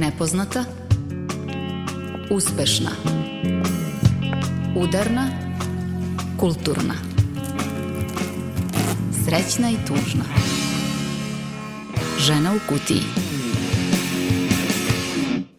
Nepoznata Uspešna Udarna Kulturna Srećna i tužna Žena u kutiji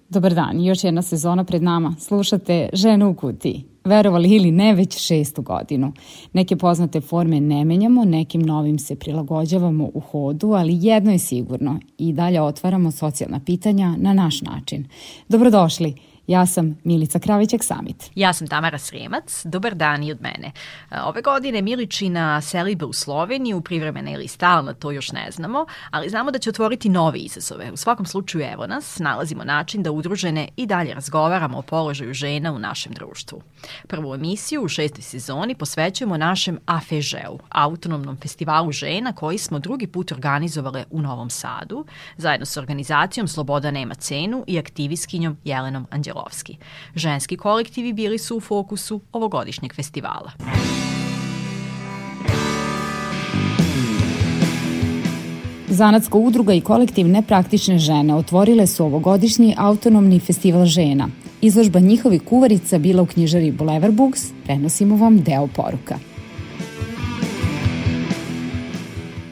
Dobar dan, još jedna sezona pred nama. Slušate Ženu u kutiji. Verovali ili ne, već šestu godinu. Neke poznate forme ne menjamo, nekim novim se prilagođavamo u hodu, ali jedno je sigurno, i dalje otvaramo socijalna pitanja na naš način. Dobrodošli! Ja sam Milica Kravićek Samit. Ja sam Tamara Sremac. Dobar dan i od mene. Ove godine Milići na selibe u Sloveniju, privremena ili stalna, to još ne znamo, ali znamo da će otvoriti nove izazove. U svakom slučaju, evo nas, nalazimo način da udružene i dalje razgovaramo o položaju žena u našem društvu. Prvu emisiju u šestoj sezoni posvećujemo našem AFEŽEU, autonomnom festivalu žena koji smo drugi put organizovale u Novom Sadu, zajedno sa organizacijom Sloboda nema cenu i aktivistkinjom Jelenom Anđelović. Milovski. Ženski kolektivi bili su u fokusu ovogodišnjeg festivala. Zanatska udruga i kolektiv Nepraktične žene otvorile su ovogodišnji autonomni festival žena. Izložba njihovih kuvarica bila u knjižari Boulevard Books, prenosimo vam deo poruka.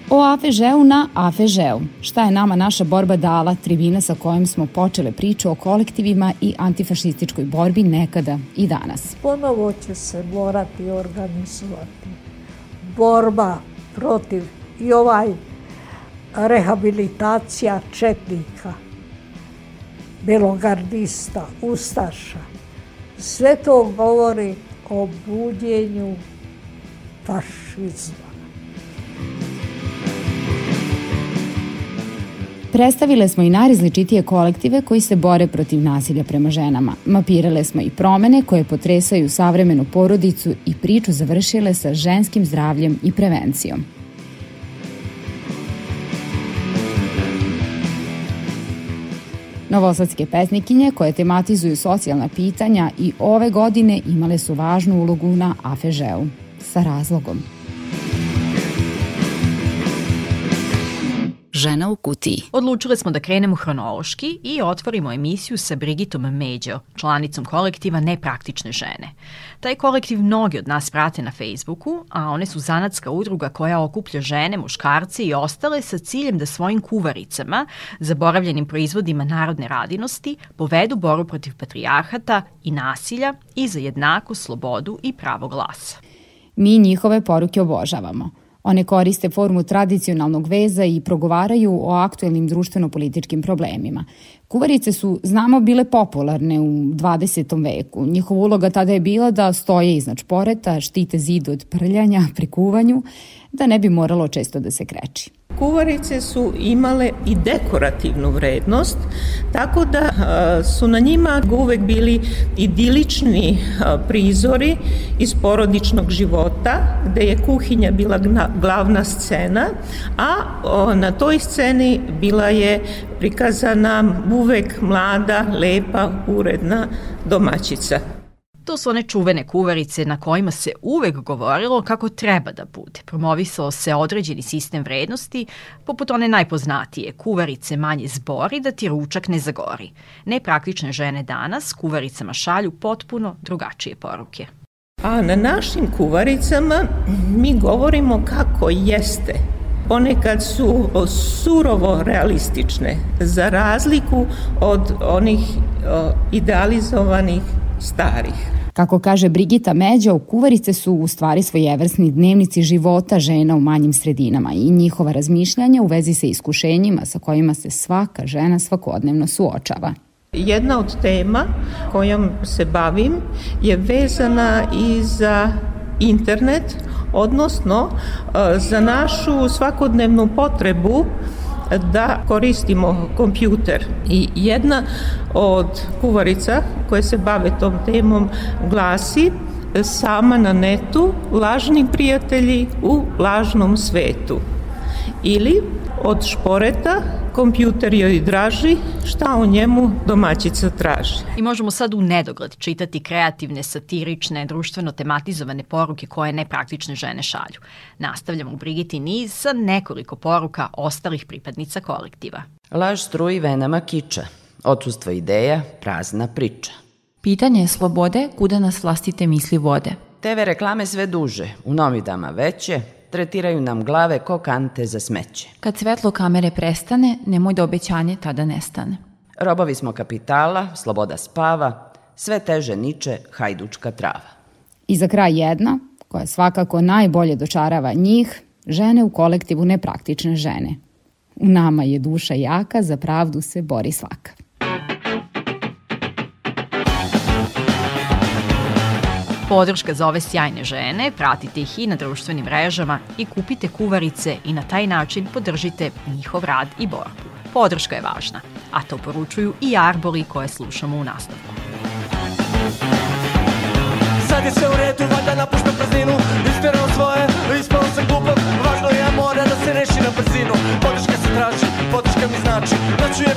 O Afežeu na Afežeu. Šta je nama naša borba dala, tribina sa kojom smo počele priču o kolektivima i antifašističkoj borbi nekada i danas. Ponovo će se morati organizovati borba protiv i ovaj rehabilitacija četnika, belogardista, ustaša. Sve to govori o buđenju fašizma. Predstavile smo i najrazličitije kolektive koji se bore protiv nasilja prema ženama. Mapirale smo i promene koje potresaju savremenu porodicu i priču završile sa ženskim zdravljem i prevencijom. Novosadske pesnikinje koje tematizuju socijalna pitanja i ove godine imale su važnu ulogu na Afežeu. Sa razlogom. Žena u kutiji. Odlučile smo da krenemo hronološki i otvorimo emisiju sa Brigitom Međo, članicom kolektiva Nepraktične žene. Taj kolektiv mnogi od nas prate na Facebooku, a one su zanatska udruga koja okuplja žene, muškarce i ostale sa ciljem da svojim kuvaricama, zaboravljenim proizvodima narodne radinosti, povedu boru protiv patrijarhata i nasilja i za jednaku slobodu i pravo glasa. Mi njihove poruke obožavamo – One koriste formu tradicionalnog veza i progovaraju o aktuelnim društveno-političkim problemima. Kuvarice su, znamo, bile popularne u 20. veku. Njihova uloga tada je bila da stoje iznad šporeta, štite zid od prljanja pri kuvanju, da ne bi moralo često da se kreči. Kuvarice su imale i dekorativnu vrednost, tako da su na njima uvek bili idilični prizori iz porodičnog života, gde je kuhinja bila glavna scena, a na toj sceni bila je prikazana uvek mlada, lepa, uredna domaćica. To su one čuvene kuvarice na kojima se uvek govorilo kako treba da bude. Promovisao se određeni sistem vrednosti, poput one najpoznatije, kuvarice manje zbori da ti ručak ne zagori. Nepraktične žene danas kuvaricama šalju potpuno drugačije poruke. A na našim kuvaricama mi govorimo kako jeste ponekad su surovo realistične, za razliku od onih idealizovanih starih. Kako kaže Brigita Međo, kuvarice su u stvari svojevrsni dnevnici života žena u manjim sredinama i njihova razmišljanja u vezi sa iskušenjima sa kojima se svaka žena svakodnevno suočava. Jedna od tema kojom se bavim je vezana i za internet, odnosno e, za našu svakodnevnu potrebu da koristimo kompjuter. I jedna od kuvarica koje se bave tom temom glasi sama na netu, lažni prijatelji u lažnom svetu. Ili od šporeta kompjuter joj draži, šta o njemu domaćica traži. I možemo sad u nedogled čitati kreativne, satirične, društveno tematizovane poruke koje nepraktične žene šalju. Nastavljamo u Brigiti niz sa nekoliko poruka ostalih pripadnica kolektiva. Laž struji venama kiča. Odsustvo ideja, prazna priča. Pitanje je slobode kuda nas vlastite misli vode. TV reklame sve duže, u novidama veće, tretiraju nam glave ko kante za smeće. Kad svetlo kamere prestane, nemoj da obećanje tada nestane. Robovi smo kapitala, sloboda spava, sve teže niče hajdučka trava. I za kraj jedna, koja svakako najbolje dočarava njih, žene u kolektivu nepraktične žene. U nama je duša jaka, za pravdu se bori svaka. Podrška za ove sjajne žene, pratite ih i na društvenim mrežama i kupite kuvarice i na taj način podržite njihov rad i borbu. Podrška je važna, a to poručuju i arbori koje slušamo u nastavku. Sad je sve u redu, valjda napuštam prazninu Isterao svoje, ispao sam glupav Važno je mora da se reši na brzinu Podrška se traži, podrška mi znači Noću je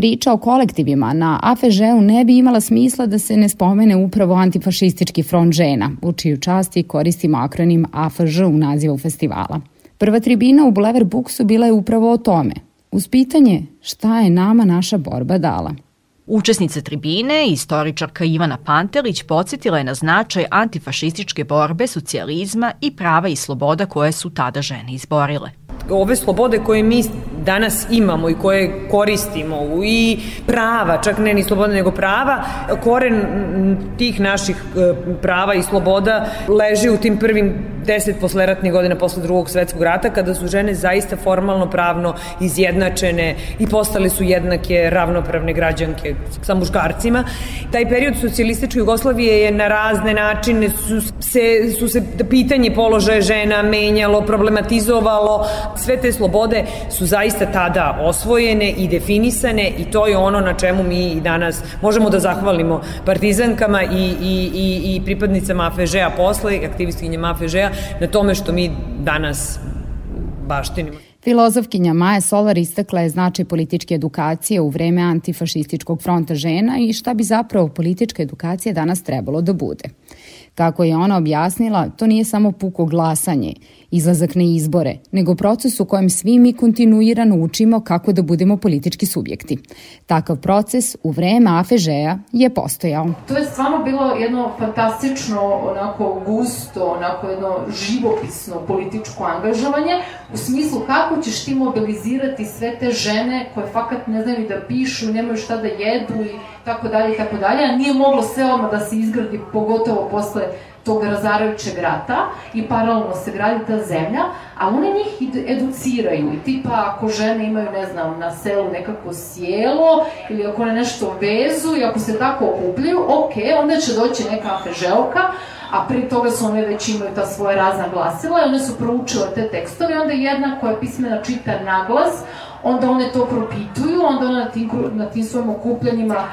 Priča o kolektivima na AFŽ-u ne bi imala smisla da se ne spomene upravo antifašistički front žena, u čiju časti koristimo akronim AFŽ u nazivu festivala. Prva tribina u Bulevar Buksu bila je upravo o tome. Uz pitanje šta je nama naša borba dala. Učesnica tribine, istoričarka Ivana Pantelić, podsjetila je na značaj antifašističke borbe, socijalizma i prava i sloboda koje su tada žene izborile ove slobode koje mi danas imamo i koje koristimo i prava, čak ne ni slobode nego prava, koren tih naših e, prava i sloboda leži u tim prvim deset posleratnih godina posle drugog svetskog rata kada su žene zaista formalno pravno izjednačene i postale su jednake ravnopravne građanke sa muškarcima. Taj period socijalističke Jugoslavije je na razne načine su se, su se pitanje položaja žena menjalo, problematizovalo, sve te slobode su zaista tada osvojene i definisane i to je ono na čemu mi i danas možemo da zahvalimo partizankama i, i, i, i pripadnicama AFŽ-a posle, aktivistkinjama AFŽ-a na tome što mi danas baštinimo. Filozofkinja Maja Solar istakla je značaj političke edukacije u vreme antifašističkog fronta žena i šta bi zapravo politička edukacija danas trebalo da bude. Kako je ona objasnila, to nije samo puko glasanje, izlazak na izbore, nego proces u kojem svi mi kontinuirano učimo kako da budemo politički subjekti. Takav proces u vreme AFŽ-a je postojao. To je stvarno bilo jedno fantastično, onako gusto, onako jedno živopisno političko angažovanje u smislu kako ćeš ti mobilizirati sve te žene koje fakat ne znaju da pišu, nemaju šta da jedu i tako dalje i tako dalje, a nije moglo sve odmah da se izgradi, pogotovo posle tog razarajućeg rata i paralelno se gradi ta zemlja, a one njih educiraju. I tipa ako žene imaju, ne znam, na selu nekako sjelo ili ako one nešto vezu i ako se tako okupljaju, ok, onda će doći neka afeželka, a pri toga su one već imaju ta svoje razna glasila i one su proučile te tekstove onda jedna koja je pismena čita naglas, onda one to propituju, onda one na tim, na tim svojim okupljanjima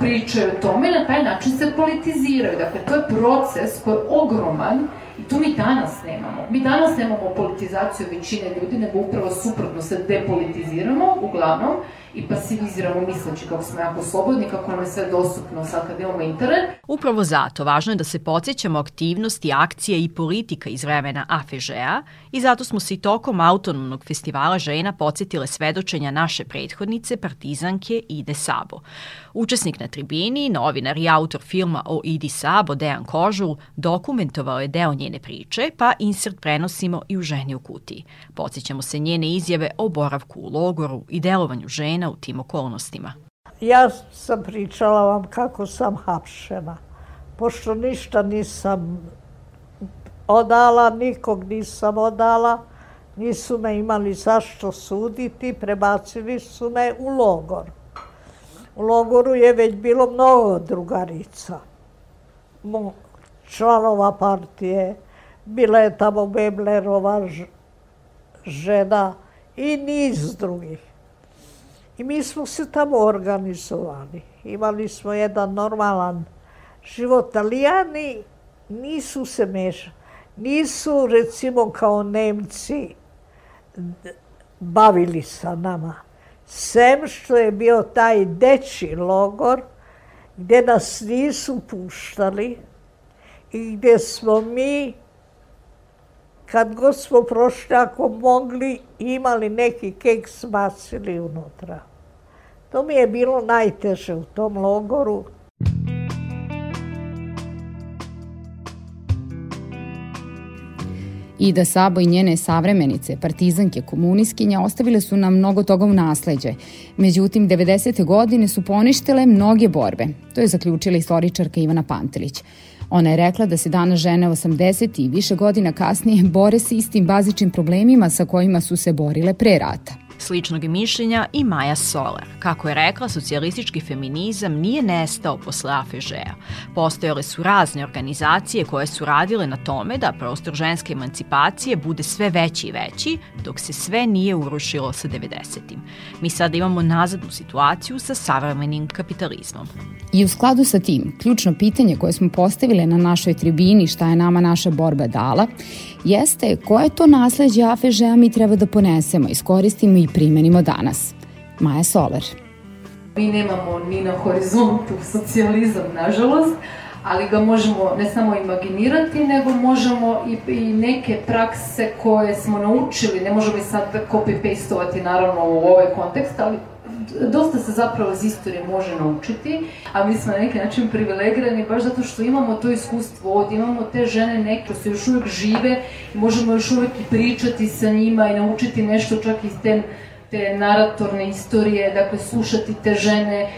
pričaju o tome i na taj način se politiziraju. Dakle, to je proces koji je ogroman to mi danas nemamo. Mi danas nemamo politizaciju većine ljudi, nego upravo suprotno se depolitiziramo, uglavnom, i pasiviziramo misleći kako smo jako slobodni, kako nam je sve dostupno sad kad imamo internet. Upravo zato važno je da se podsjećamo aktivnosti, akcije i politika iz vremena AFŽ-a i zato smo se i tokom autonomnog festivala žena podsjetile svedočenja naše prethodnice, partizanke Ide Sabo. Učesnik na tribini, novinar i autor filma o Idi Sabo, Dejan Kožul, dokumentovao je deo njene priče, pa insert prenosimo i u ženi u kutiji. Podsjećamo se njene izjave o boravku u logoru i delovanju žena u tim okolnostima. Ja sam pričala vam kako sam hapšena, pošto ništa nisam odala, nikog nisam odala, nisu me imali zašto suditi, prebacili su me u logor. U logoru je već bilo mnogo drugarica, članova partije, bila je tamo Beblerova žena i niz drugih. I mi smo se tamo organizovali. Imali smo jedan normalan život. Italijani nisu se mešali. Nisu, recimo, kao Nemci bavili sa nama. Sem što je bio taj deči logor, gde nas nisu puštali i gde smo mi, kad god smo prošli, ako mogli, imali neki keks bacili unutra. To mi je bilo najteže u tom logoru. Ida Sabo i njene savremenice, partizanke, komuniskinja, ostavile su nam mnogo toga u nasleđe. Međutim, 90. godine su poništile mnoge borbe. To je zaključila istoričarka Ivana Pantelić. Ona je rekla da se danas žene 80 i više godina kasnije bore sa istim bazičnim problemima sa kojima su se borile pre rata. Sličnog je mišljenja i Maja Solar. Kako je rekla, socijalistički feminizam nije nestao posle AFŽ-a. Postojale su razne organizacije koje su radile na tome da prostor ženske emancipacije bude sve veći i veći, dok se sve nije urušilo sa 90. Mi sada imamo nazadnu situaciju sa savremenim kapitalizmom. I u skladu sa tim, ključno pitanje koje smo postavile na našoj tribini šta je nama naša borba dala, jeste koje to nasledđe AFŽ-a mi treba da ponesemo, iskoristimo i primenimo danas. Maja Soler. Mi nemamo ni na horizontu socijalizam, nažalost, ali ga možemo ne samo imaginirati, nego možemo i, i neke prakse koje smo naučili, ne možemo i sad copy-pastovati naravno u ovaj kontekst, ali dosta se zapravo iz istorije može naučiti, a mi smo na neki način privilegirani baš zato što imamo to iskustvo ovdje, imamo te žene neke koje su još uvijek žive i možemo još uvijek i pričati sa njima i naučiti nešto čak iz te, te naratorne istorije, dakle slušati te žene,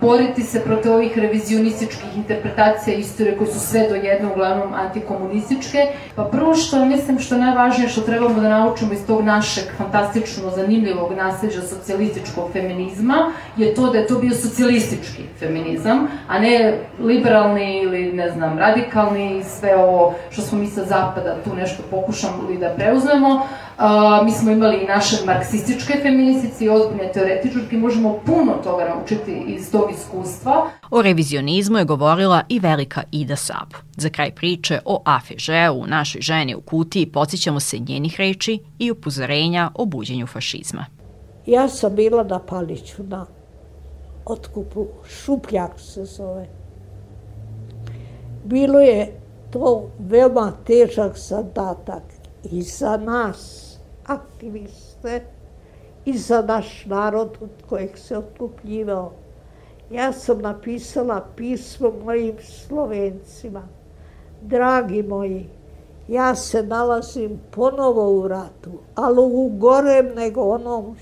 boriti se protiv ovih revizionističkih interpretacija istorije koje su sve do jedne uglavnom antikomunističke. Pa prvo što mislim što je najvažnije što trebamo da naučimo iz tog našeg fantastično zanimljivog nasljeđa socijalističkog feminizma je to da je to bio socijalistički feminizam, a ne liberalni ili ne znam radikalni i sve ovo što smo mi sa zapada tu nešto pokušali da preuzmemo. Uh, mi smo imali i naše marksističke feministice i ozbiljne teoretičarke, možemo puno toga naučiti iz tog iskustva. O revizionizmu je govorila i velika Ida Sab. Za kraj priče o AFŽ u našoj ženi u kutiji podsjećamo se njenih reči i upozorenja o buđenju fašizma. Ja sam bila na Paliću, na otkupu, šupljak se zove. Bilo je to veoma težak zadatak i za nas, aktiviste i za naš narod od kojeg se otkupljivao. Ja sam napisala pismo mojim Slovencima. Dragi moji, ja se nalazim ponovo u ratu, ali u gorem nego onom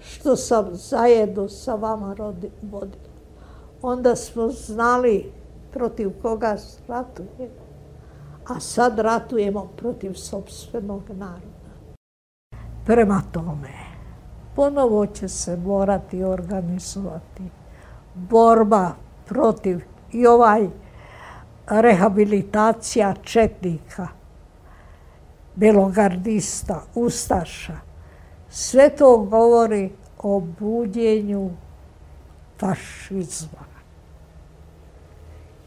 što sam zajedno sa vama vodila. Onda smo znali protiv koga ratuje. a sad ratujemo protiv sobstvenog naroda. Prema tome, ponovo će se morati organizovati borba protiv i ovaj rehabilitacija četnika, belogardista, ustaša. Sve to govori o budjenju fašizma.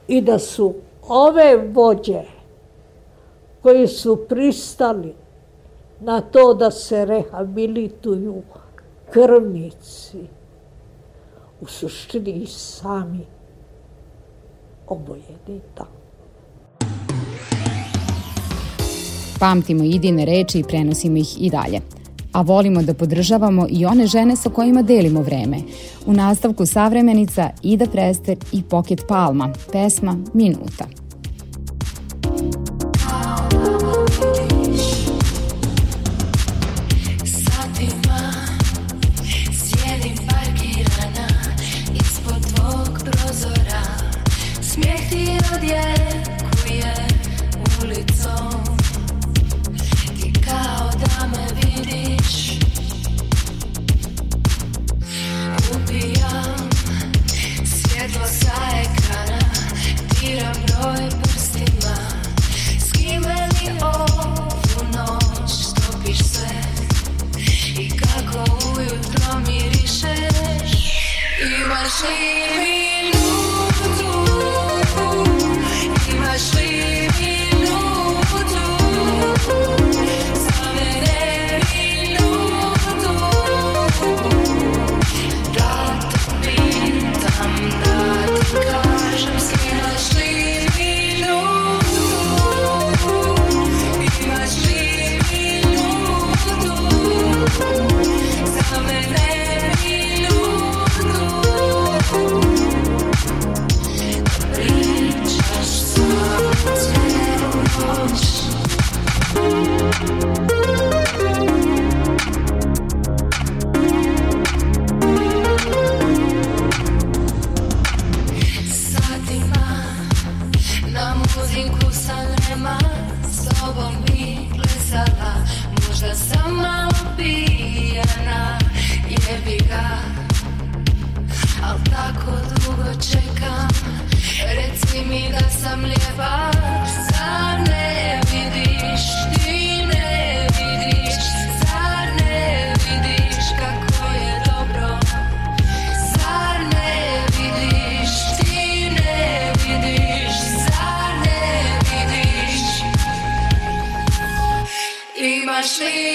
I da su ove vođe koji su pristali na to da se rehabilituju krvnici, u suštini i sami obojeni tako. Pamtimo idine reči i prenosimo ih i dalje. A volimo da podržavamo i one žene sa kojima delimo vreme. U nastavku savremenica Ida Prester i Pocket Palma, pesma Minuta. Ashley. Ashley.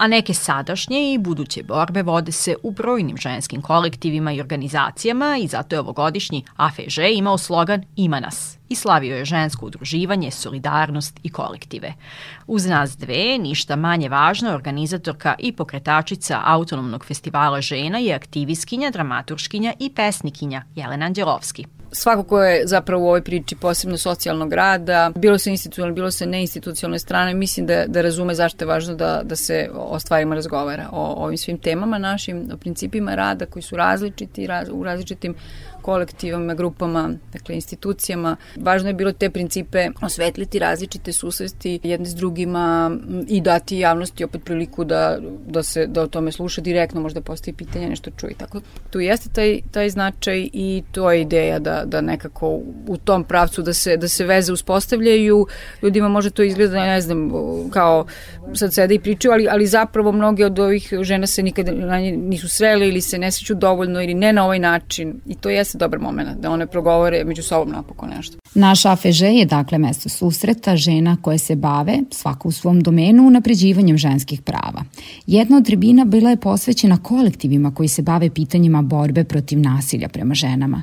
A neke sadašnje i buduće borbe vode se u brojnim ženskim kolektivima i organizacijama i zato je ovogodišnji AFŽ imao slogan Ima nas i slavio je žensko udruživanje, solidarnost i kolektive. Uz nas dve, ništa manje važna, organizatorka i pokretačica Autonomnog festivala žena je aktivistkinja, dramaturškinja i pesnikinja Jelena Anđelovski svako ko je zapravo u ovoj priči posebno socijalnog rada, bilo se institucionalno, bilo se neinstitucionalne strane, mislim da, da razume zašto je važno da, da se o stvarima razgovara, o ovim svim temama našim, o principima rada koji su različiti raz, u različitim kolektivama, grupama, dakle institucijama. Važno je bilo te principe osvetliti različite susresti jedne s drugima i dati javnosti opet priliku da, da se da o tome sluša direktno, možda postoji pitanje, nešto čuje. Tako tu jeste taj, taj značaj i to je ideja da, da nekako u tom pravcu da se, da se veze uspostavljaju. Ljudima može to izgleda, ne znam, kao sad sede i pričaju, ali, ali zapravo mnoge od ovih žena se nikada nisu srele ili se ne seću dovoljno ili ne na ovaj način. I to jeste dobar moment da one progovore među sobom napokon nešto. Naš AFŽ je dakle mesto susreta žena koje se bave, svako u svom domenu, unapređivanjem ženskih prava. Jedna od tribina bila je posvećena kolektivima koji se bave pitanjima borbe protiv nasilja prema ženama.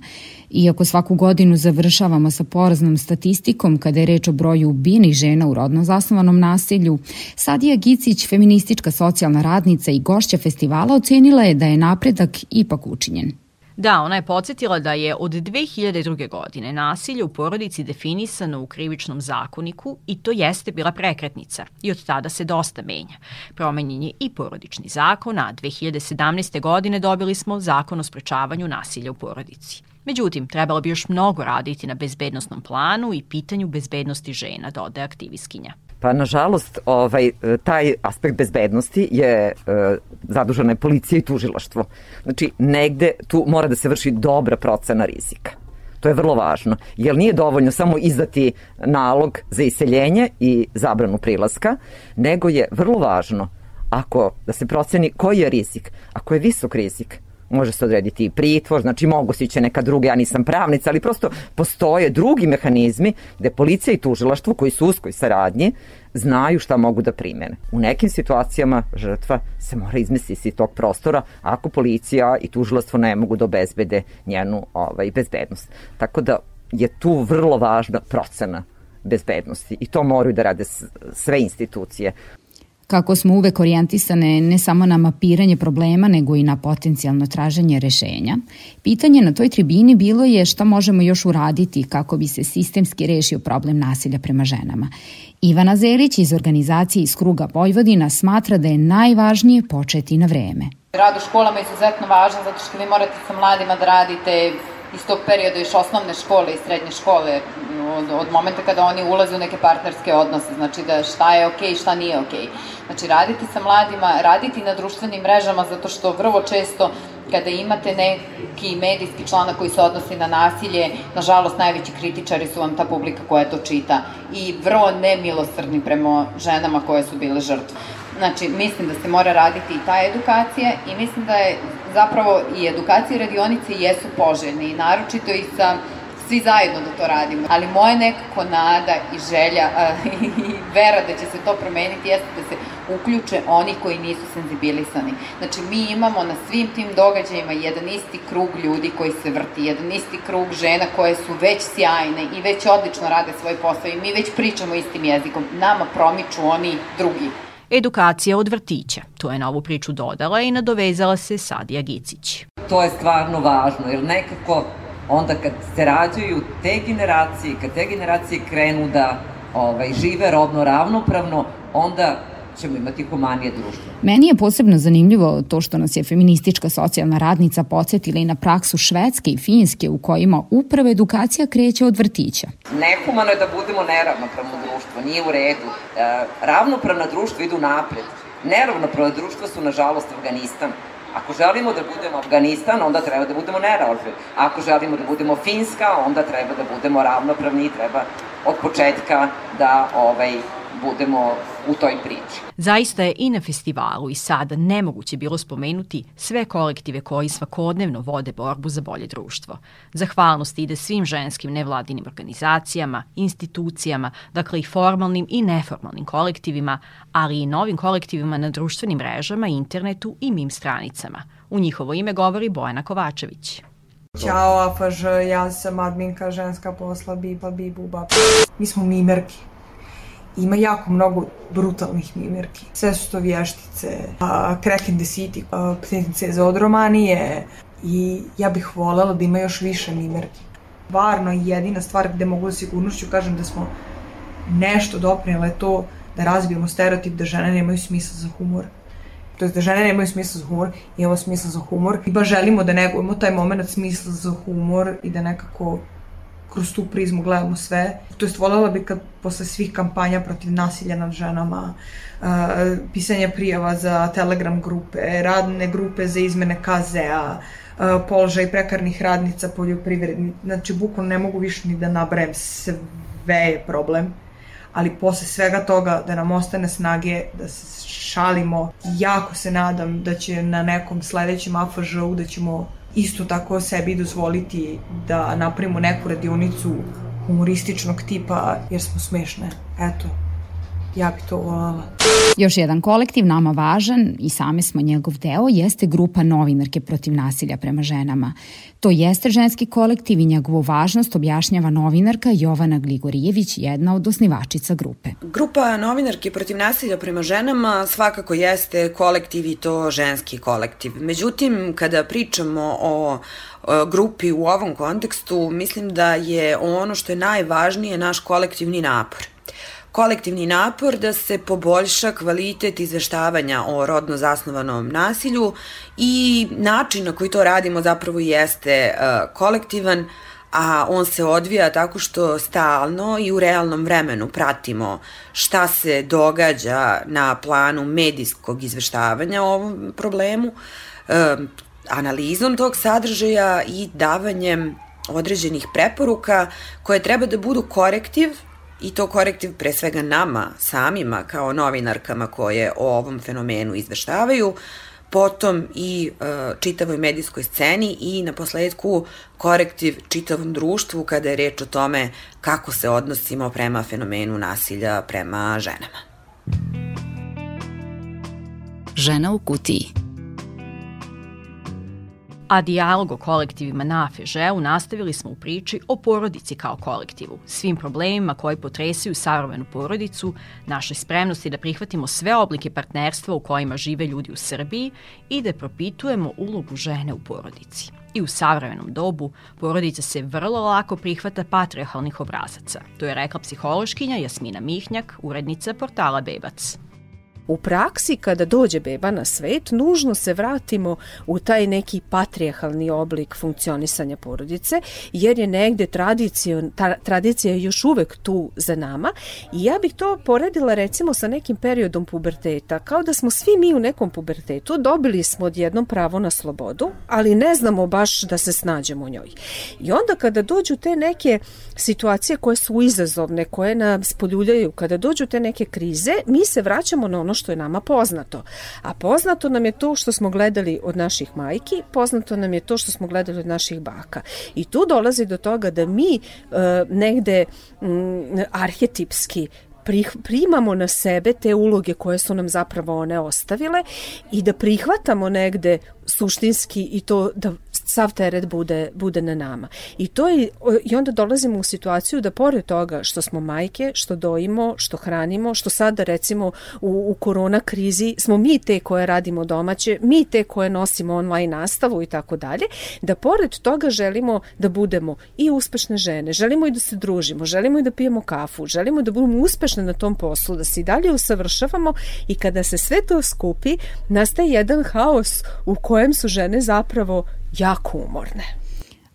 Iako svaku godinu završavamo sa poraznom statistikom kada je reč o broju ubijenih žena u rodno zasnovanom nasilju, Sadija Gicić, feministička socijalna radnica i gošća festivala, ocenila je da je napredak ipak učinjen. Da, ona je podsjetila da je od 2002. godine nasilje u porodici definisano u krivičnom zakoniku i to jeste bila prekretnica i od tada se dosta menja. Promenjen je i porodični zakon, a 2017. godine dobili smo zakon o sprečavanju nasilja u porodici. Međutim, trebalo bi još mnogo raditi na bezbednostnom planu i pitanju bezbednosti žena, dode aktivistkinja. Pa nažalost, ovaj, taj aspekt bezbednosti je e, zadužena je policija i tužilaštvo. Znači, negde tu mora da se vrši dobra procena rizika. To je vrlo važno, jer nije dovoljno samo izdati nalog za iseljenje i zabranu prilaska, nego je vrlo važno ako da se proceni koji je rizik. Ako je visok rizik, može se odrediti i pritvor, znači mogu se iće neka druga, ja nisam pravnica, ali prosto postoje drugi mehanizmi gde policija i tužilaštvo koji su uskoj saradnji znaju šta mogu da primene. U nekim situacijama žrtva se mora izmisliti iz tog prostora ako policija i tužilaštvo ne mogu da obezbede njenu ovaj, bezbednost. Tako da je tu vrlo važna procena bezbednosti i to moraju da rade sve institucije. Kako smo uvek orijentisane ne samo na mapiranje problema, nego i na potencijalno traženje rešenja, pitanje na toj tribini bilo je šta možemo još uraditi kako bi se sistemski rešio problem nasilja prema ženama. Ivana Zelić iz organizacije iz Kruga Vojvodina smatra da je najvažnije početi na vreme. Rad u školama je izuzetno važan zato što vi morate sa mladima da radite iz tog perioda još osnovne škole i srednje škole, od, od momenta kada oni ulaze u neke partnerske odnose, znači da šta je okej okay, šta nije okej. Okay. Znači raditi sa mladima, raditi na društvenim mrežama, zato što vrlo često kada imate neki medijski članak koji se odnosi na nasilje, nažalost najveći kritičari su vam ta publika koja to čita i vrlo nemilosrdni prema ženama koje su bile žrtve. Znači, mislim da se mora raditi i ta edukacija i mislim da je zapravo i edukacija i radionice jesu poželjne i naročito i sa svi zajedno da to radimo. Ali moja nekako nada i želja a, i vera da će se to promeniti jeste da se uključe oni koji nisu senzibilisani. Znači, mi imamo na svim tim događajima jedan isti krug ljudi koji se vrti, jedan isti krug žena koje su već sjajne i već odlično rade svoj posao i mi već pričamo istim jezikom. Nama promiču oni drugi. Edukacija od vrtića. To je na ovu priču dodala i nadovezala se Sadija Gicić. To je stvarno važno, jer nekako onda kad se rađaju te generacije, kad te generacije krenu da ovaj, žive rodno ravnopravno, onda ćemo imati humanije društvo. Meni je posebno zanimljivo to što nas je feministička socijalna radnica podsjetila i na praksu Švedske i Finske u kojima upravo edukacija kreće od vrtića. Nehumano je da budemo neravnopravno društvo, nije u redu. E, ravnopravna društva idu napred. Neravnopravna društva su, nažalost, Afganistan. Ako želimo da budemo Afganistan, onda treba da budemo neravnopravni. Ako želimo da budemo Finska, onda treba da budemo ravnopravni i treba od početka da ovaj, budemo u toj priči. Zaista je i na festivalu i sada nemoguće bilo spomenuti sve kolektive koji svakodnevno vode borbu za bolje društvo. Zahvalnost ide svim ženskim nevladinim organizacijama, institucijama, dakle i formalnim i neformalnim kolektivima, ali i novim kolektivima na društvenim mrežama, internetu i mim stranicama. U njihovo ime govori Bojana Kovačević. Ćao Afaž, ja sam adminka ženska posla Biba Bibuba. Mi smo mimerki. Ima jako mnogo brutalnih mimerki. Sve su to vještice, a, Crack in the City, a, ptice za odromanije i ja bih volela da ima još više mimerki. Varno je jedina stvar gde mogu da sigurnošću kažem da smo nešto doprinjele to da razbijemo stereotip da žene nemaju smisla za humor to je da žene nemaju smisla za humor, imamo smisla za humor i želimo da negujemo taj moment smisla za humor i da nekako kroz tu prizmu gledamo sve. To jest voljela bi kad posle svih kampanja protiv nasilja nad ženama, uh, pisanja prijava za telegram grupe, radne grupe za izmene KZ-a, uh, položaj prekarnih radnica poljoprivredni, znači bukvalno ne mogu više ni da nabrajem sve je problem ali posle svega toga da nam ostane snage da se šalimo. Jako se nadam da će na nekom sledećem AFŽ-u da ćemo isto tako sebi dozvoliti da napravimo neku radionicu humorističnog tipa jer smo smešne. Eto, ja bi to volala. Još jedan kolektiv nama važan i same smo njegov deo jeste grupa novinarke protiv nasilja prema ženama. To jeste ženski kolektiv i njegovu važnost objašnjava novinarka Jovana Gligorijević, jedna od osnivačica grupe. Grupa novinarke protiv nasilja prema ženama svakako jeste kolektiv i to ženski kolektiv. Međutim, kada pričamo o grupi u ovom kontekstu, mislim da je ono što je najvažnije naš kolektivni napor kolektivni napor da se poboljša kvalitet izveštavanja o rodno zasnovanom nasilju i način na koji to radimo zapravo jeste uh, kolektivan, a on se odvija tako što stalno i u realnom vremenu pratimo šta se događa na planu medijskog izveštavanja o ovom problemu, uh, analizom tog sadržaja i davanjem određenih preporuka koje treba da budu korektiv i to korektiv pre svega nama samima kao novinarkama koje o ovom fenomenu izveštavaju, potom i e, čitavoj medijskoj sceni i na posledku korektiv čitavom društvu kada je reč o tome kako se odnosimo prema fenomenu nasilja prema ženama. Žena u kutiji a dijalog o kolektivima na FEŽE-u nastavili smo u priči o porodici kao kolektivu, svim problemima koji potresaju savrovenu porodicu, našoj spremnosti da prihvatimo sve oblike partnerstva u kojima žive ljudi u Srbiji i da propitujemo ulogu žene u porodici. I u savremenom dobu porodica se vrlo lako prihvata patriarhalnih obrazaca. To je rekla psihološkinja Jasmina Mihnjak, urednica portala Bebac. U praksi kada dođe beba na svet, nužno se vratimo u taj neki patrijahalni oblik funkcionisanja porodice, jer je negde tradicija, ta, tradicija još uvek tu za nama i ja bih to poredila recimo sa nekim periodom puberteta, kao da smo svi mi u nekom pubertetu, dobili smo odjednom pravo na slobodu, ali ne znamo baš da se snađemo u njoj. I onda kada dođu te neke situacije koje su izazovne, koje nas poljuljaju, kada dođu te neke krize, mi se vraćamo na ono što je nama poznato. A poznato nam je to što smo gledali od naših majki, poznato nam je to što smo gledali od naših baka. I tu dolazi do toga da mi e, negde m, arhetipski primamo na sebe te uloge koje su nam zapravo one ostavile i da prihvatamo negde suštinski i to da sav teret bude, bude na nama. I, to je, I onda dolazimo u situaciju da pored toga što smo majke, što dojimo, što hranimo, što sada recimo u, u korona krizi smo mi te koje radimo domaće, mi te koje nosimo online nastavu i tako dalje, da pored toga želimo da budemo i uspešne žene, želimo i da se družimo, želimo i da pijemo kafu, želimo da budemo uspešne na tom poslu, da se i dalje usavršavamo i kada se sve to skupi, nastaje jedan haos u kojem su žene zapravo jako umorne.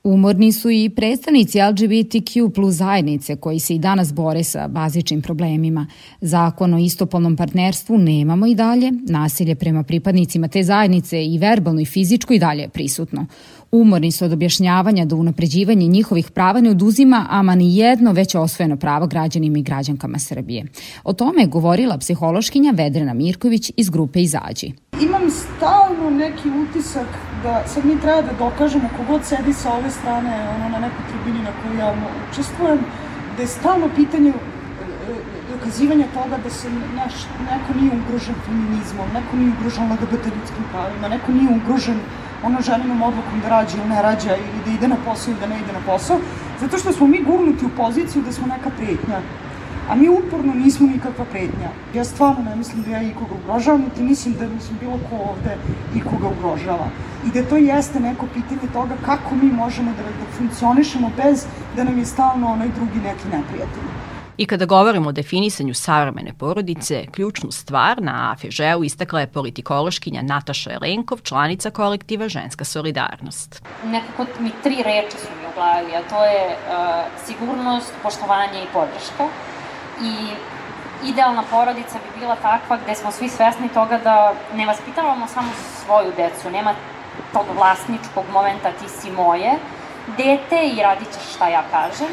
Umorni su i predstavnici LGBTQ plus zajednice koji se i danas bore sa bazičnim problemima. Zakon o istopolnom partnerstvu nemamo i dalje, nasilje prema pripadnicima te zajednice i verbalno i fizičko i dalje je prisutno. Umorni su od objašnjavanja da unapređivanje njihovih prava ne oduzima ama ni jedno već osvojeno pravo građanima i građankama Srbije. O tome je govorila psihološkinja Vedrena Mirković iz grupe Izađi. Imam stalno neki utisak da sad mi treba da dokažemo kogod sedi sa ove strane ono, na nekoj tribini na kojoj ja učestvujem, da je stalno pitanje e, e, dokazivanja toga da se naš, neko nije ugrožen feminizmom, neko nije ugrožen LGBT ljudskim pravima, neko nije ugrožen ono ženinom odlukom da rađa ili ne rađa ili da ide na posao ili da ne ide na posao, zato što smo mi gurnuti u poziciju da smo neka pretnja. A mi uporno nismo nikakva pretnja. Ja stvarno ne mislim da ja ikoga ugrožavam, niti mislim da mislim bilo ko ovde ikoga ugrožava. I da to jeste neko pitanje toga kako mi možemo da, da funkcionišemo bez da nam je stalno onaj drugi neki neprijatelj. I kada govorimo o definisanju savremene porodice, ključnu stvar na AFŽ-u istakla je politikološkinja Nataša Elenkov, članica kolektiva Ženska solidarnost. Nekako mi tri reči su mi u glavi, a to je uh, sigurnost, poštovanje i podrška. I idealna porodica bi bila takva gde smo svi svesni toga da ne vaspitavamo samo svoju decu, nema tog vlasničkog momenta ti si moje, dete i radit ćeš šta ja kažem,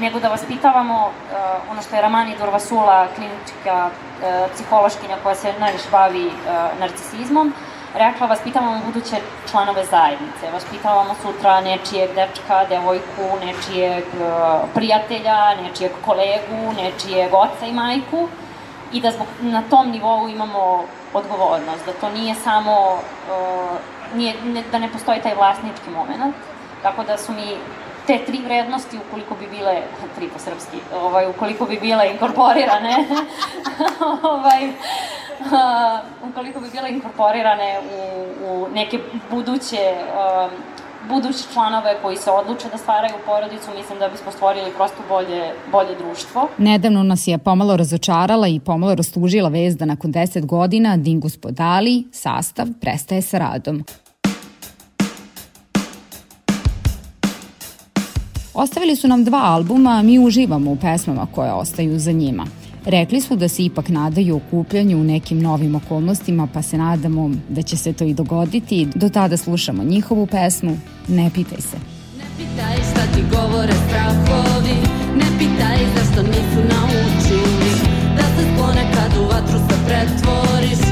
nego da vaspitavamo uh, ono što je Ramani Durvasula, klinička uh, psihološkinja koja se najviše bavi uh, narcisizmom, rekla vaspitavamo buduće članove zajednice, vaspitavamo sutra nečijeg dečka, devojku, nečijeg uh, prijatelja, nečijeg kolegu, nečijeg oca i majku. I da zbog, na tom nivou imamo odgovornost, da to nije samo, uh, nije, ne, da ne postoji taj vlasnički moment, tako da su mi te tri vrednosti, ukoliko bi bile, tri po srpski, ovaj, ukoliko bi bile inkorporirane, ovaj, ukoliko bi bile inkorporirane u, u neke buduće uh, budući članove koji se odluče da stvaraju porodicu, mislim da bismo stvorili prosto bolje, bolje društvo. Nedavno nas je pomalo razočarala i pomalo rastužila vez da nakon 10 godina Dingus Podali, sastav, prestaje sa radom. Ostavili su nam dva albuma, a mi uživamo u pesmama koje ostaju za njima. Rekli su da se ipak nadaju okupljanju u nekim novim okolnostima, pa se nadamo da će se to i dogoditi. Do tada slušamo njihovu pesmu Ne pitaj se. Ne pitaj šta ti govore strahovi, ne pitaj zašto nisu naučili, da se sklone kad u vatru se pretvoriš,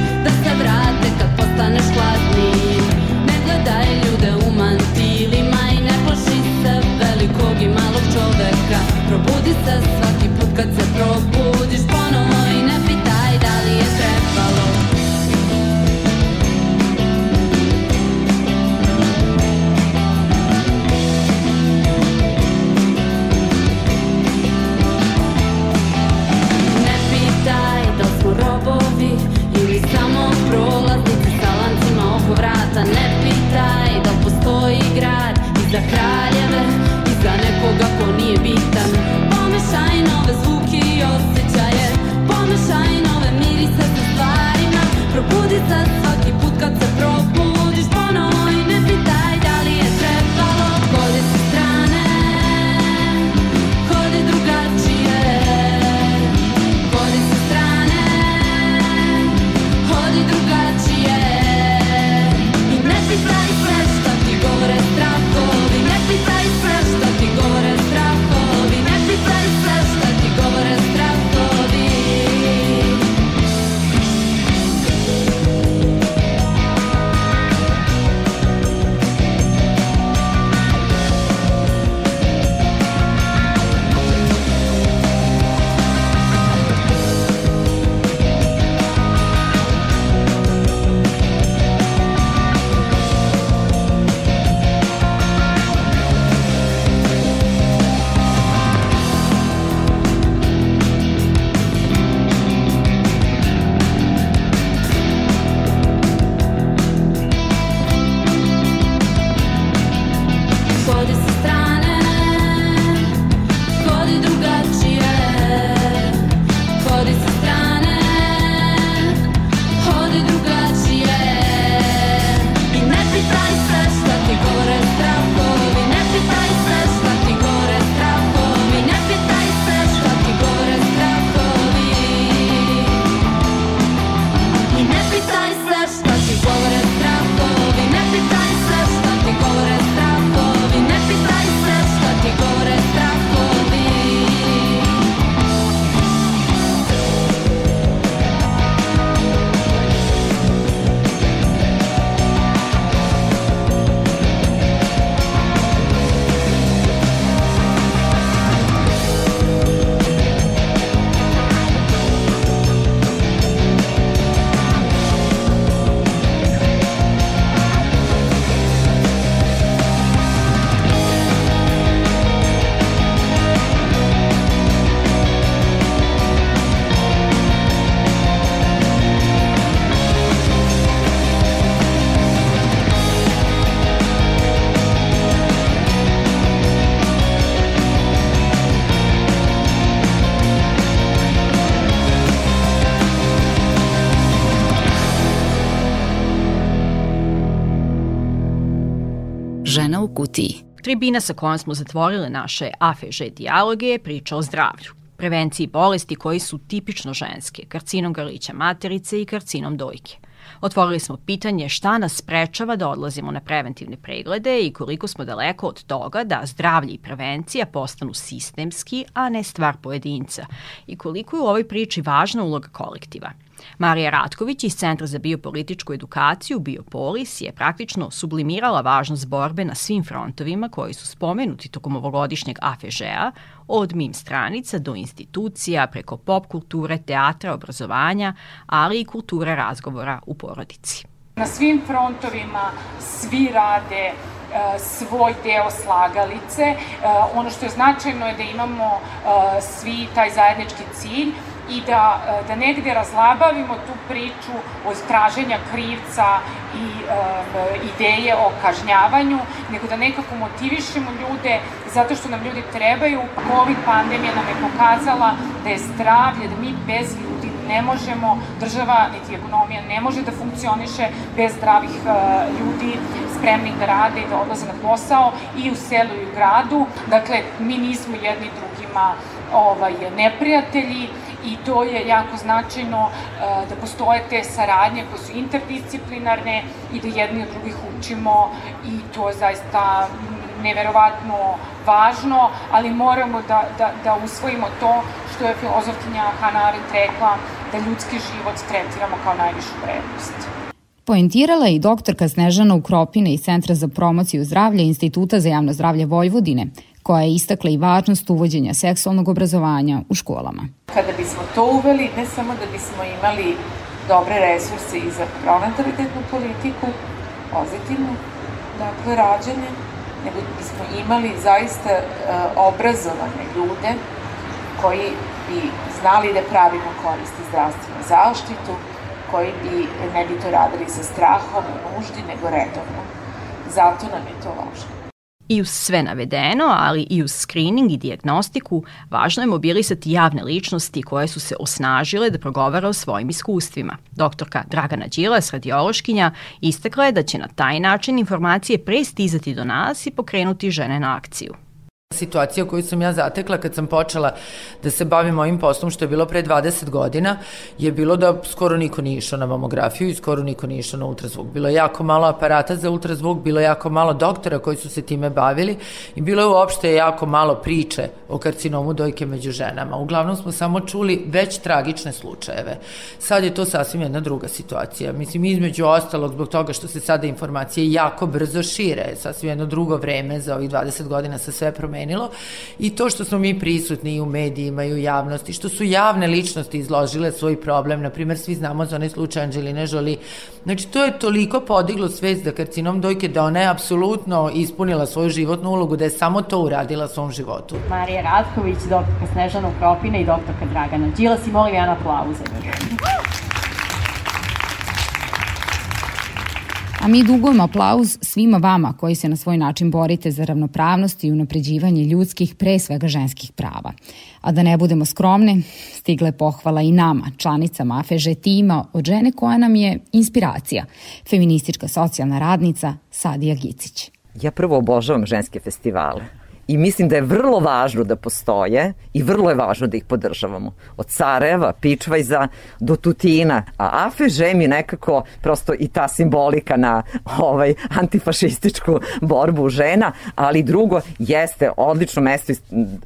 Žena u kutiji. Tribina sa kojom smo zatvorili naše AFŽ dijaloge je priča o zdravlju prevenciji bolesti koji su tipično ženske, karcinom grlića materice i karcinom dojke. Otvorili smo pitanje šta nas sprečava da odlazimo na preventivne preglede i koliko smo daleko od toga da zdravlje i prevencija postanu sistemski, a ne stvar pojedinca i koliko je u ovoj priči važna uloga kolektiva – Marija Ratković iz Centra za biopolitičku edukaciju Biopolis je praktično sublimirala važnost borbe na svim frontovima koji su spomenuti tokom ovogodišnjeg AFŽ-a, od mim stranica do institucija, preko pop kulture, teatra, obrazovanja, ali i kulture razgovora u porodici. Na svim frontovima svi rade e, svoj deo slagalice. E, ono što je značajno je da imamo e, svi taj zajednički cilj, i da, e, da negde razlabavimo tu priču o traženja krivca i e, ideje o kažnjavanju, nego da nekako motivišemo ljude zato što nam ljudi trebaju. Covid pandemija nam je pokazala da je zdravlje, da mi bez ljudi ne možemo, država niti ekonomija ne može da funkcioniše bez zdravih e, ljudi spremnih da rade i da odlaze na posao i u selu i u gradu. Dakle, mi nismo jedni drugima ovaj, neprijatelji i to je jako značajno e, da postoje te saradnje koje su interdisciplinarne i da jedni od drugih učimo i to je zaista neverovatno važno, ali moramo da, da, da usvojimo to što je filozofkinja Hannah Arendt rekla, da ljudski život tretiramo kao najvišu vrednost. Poentirala je i doktorka Snežana Ukropine iz Centra za promociju zdravlja Instituta za javno zdravlje Vojvodine, koja je istakla i važnost uvođenja seksualnog obrazovanja u školama. Kada bismo to uveli, ne samo da bismo imali dobre resurse i za pronatalitetnu politiku, pozitivnu, dakle, rađanje, nego bismo imali zaista uh, obrazovane ljude koji bi znali da pravimo koristi zdravstvenu zaštitu, koji bi ne bi to radili sa strahom i nuždi, nego redovno. Zato nam je to važno. I uz sve navedeno, ali i uz screening i diagnostiku, važno je mobilisati javne ličnosti koje su se osnažile da progovara o svojim iskustvima. Doktorka Dragana Đilas, radiološkinja, istakla je da će na taj način informacije pre stizati do nas i pokrenuti žene na akciju. Situacija koju sam ja zatekla kad sam počela da se bavim ovim poslom, što je bilo pre 20 godina, je bilo da skoro niko nije išao na mamografiju i skoro niko nije išao na ultrazvuk. Bilo je jako malo aparata za ultrazvuk, bilo je jako malo doktora koji su se time bavili i bilo je uopšte jako malo priče o karcinomu dojke među ženama. Uglavnom smo samo čuli već tragične slučajeve. Sad je to sasvim jedna druga situacija. Mislim, između ostalog, zbog toga što se sada informacije jako brzo šire, sasvim jedno drugo vreme za ovih 20 godina sa sve promenilo promenilo i to što smo mi prisutni i u medijima i u javnosti, što su javne ličnosti izložile svoj problem, na primjer svi znamo za onaj slučaj Anđeline Jolie, znači to je toliko podiglo svest da karcinom dojke da ona je apsolutno ispunila svoju životnu ulogu, da je samo to uradila svom životu. Marija Ratković, doktorka Snežana Ukropina i doktorka Dragana Đilas i molim jedan aplauz za njih. A mi dugujemo aplauz svima vama koji se na svoj način borite za ravnopravnost i unapređivanje ljudskih, pre svega ženskih prava. A da ne budemo skromne, stigle pohvala i nama, članicama AFEŽ tima, od žene koja nam je inspiracija, feministička socijalna radnica Sadija Gicić. Ja prvo obožavam ženske festivale i mislim da je vrlo važno da postoje i vrlo je važno da ih podržavamo. Od Sarajeva, Pičvajza do Tutina, a AFŽ mi nekako prosto i ta simbolika na ovaj antifašističku borbu žena, ali drugo jeste odlično mesto,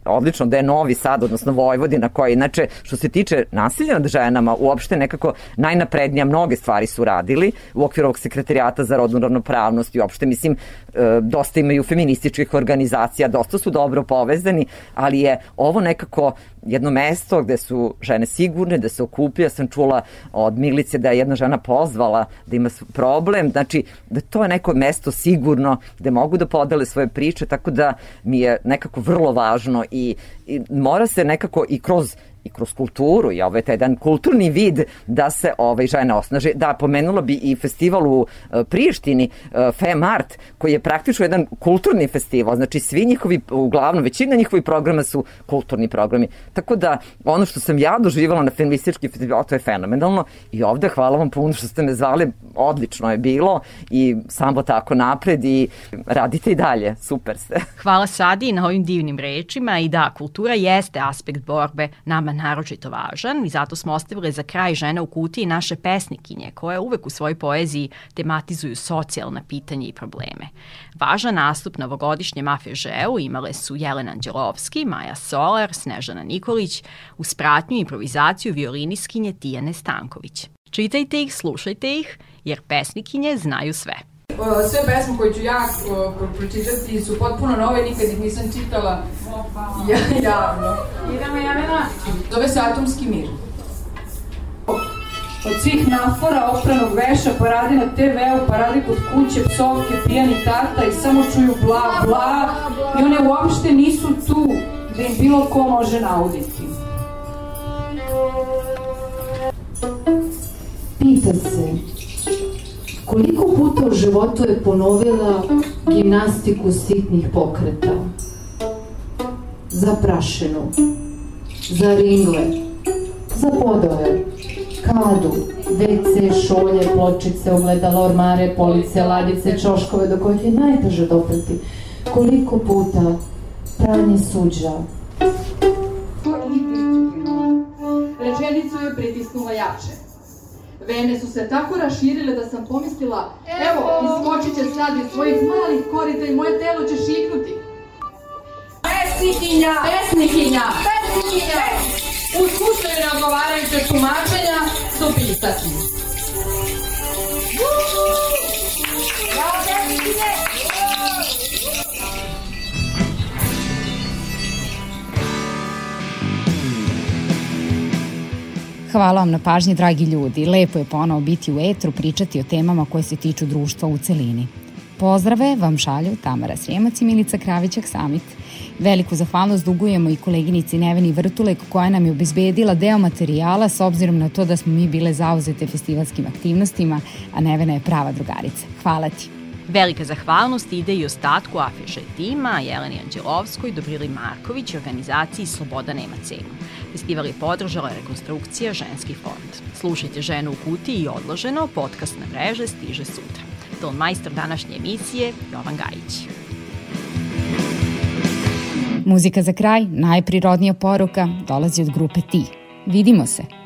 odlično da je Novi Sad, odnosno Vojvodina, koja inače, što se tiče nasilja nad ženama, uopšte nekako najnaprednija mnoge stvari su radili u okviru ovog sekretarijata za rodnu ravnopravnost i uopšte, mislim, e, dosta imaju feminističkih organizacija, dosta dosta su dobro povezani, ali je ovo nekako jedno mesto gde su žene sigurne, da se okuplja. Sam čula od Milice da je jedna žena pozvala da ima problem, znači da to je neko mesto sigurno gde mogu da podele svoje priče, tako da mi je nekako vrlo važno i, i mora se nekako i kroz i kroz kulturu i ovo je taj jedan kulturni vid da se ovaj žene osnaže. Da, pomenula bi i festival u e, Prištini, e, Fem Art, koji je praktično jedan kulturni festival, znači svi njihovi, uglavnom većina njihovih programa su kulturni programi. Tako da ono što sam ja doživala na feministički festival, to je fenomenalno i ovde hvala vam puno što ste me zvali, odlično je bilo i samo tako napred i radite i dalje, super ste. Hvala Sadi na ovim divnim rečima i da, kultura jeste aspekt borbe nama naročito važan i zato smo ostavili za kraj žene u kutiji naše pesnikinje koje uvek u svojoj poeziji tematizuju socijalna pitanja i probleme. Važan nastup na ovogodišnjem Afežeu imale su Jelena Anđelovski, Maja Solar, Snežana Nikolić, uz pratnju improvizaciju violiniskinje Tijane Stanković. Čitajte ih, slušajte ih, jer pesnikinje znaju sve. Sve pesme koje ću ja pročitati su potpuno nove, nikad ih nisam čitala ja, javno. Idemo, Jelena. Zove se Atomski mir. Od svih napora, opranog veša, pa radi na TV-u, pa radi kod kuće, psovke, pijani tata i samo čuju bla, bla. I one uopšte nisu tu da im bilo ko može nauditi. Pita se, koliko puta u životu je ponovila gimnastiku sitnih pokreta? Za prašinu, za ringle, za podove, kadu, WC, šolje, pločice, ogledala, ormare, police, ladice, čoškove do kojih je najteže dopreti. Koliko puta pranje suđa. Rečenicu je pritisnula jače. Vene su se tako raširile da sam pomislila, evo, ismočit će sad iz svojih malih korita i moje telo će šiknuti. Pesnikinja! Pesnikinja! Pesnikinja! U slučaju neodgovarajuće tumačenja, dopisati. Bravo, Hvala vam na pažnji, dragi ljudi. Lepo je ponovo biti u etru, pričati o temama koje se tiču društva u celini. Pozdrave vam šalju Tamara Srijemac i Milica Kravićak Samit. Veliku zahvalnost dugujemo i koleginici Neveni Vrtulek koja nam je obezbedila deo materijala s obzirom na to da smo mi bile zauzete festivalskim aktivnostima, a Nevena je prava drugarica. Hvala ti. Velika zahvalnost ide i ostatku Afeše tima, Jeleni Anđelovskoj, Dobrili Marković i organizaciji Sloboda nema cenu. Festival je podržala rekonstrukcija Ženski fond. Slušajte Ženu u kutiji i odloženo, podcast na mreže stiže sutra. Ton majstor današnje emisije Jovan Gajić. Muzika za kraj, najprirodnija poruka, dolazi od grupe Ti. Vidimo se!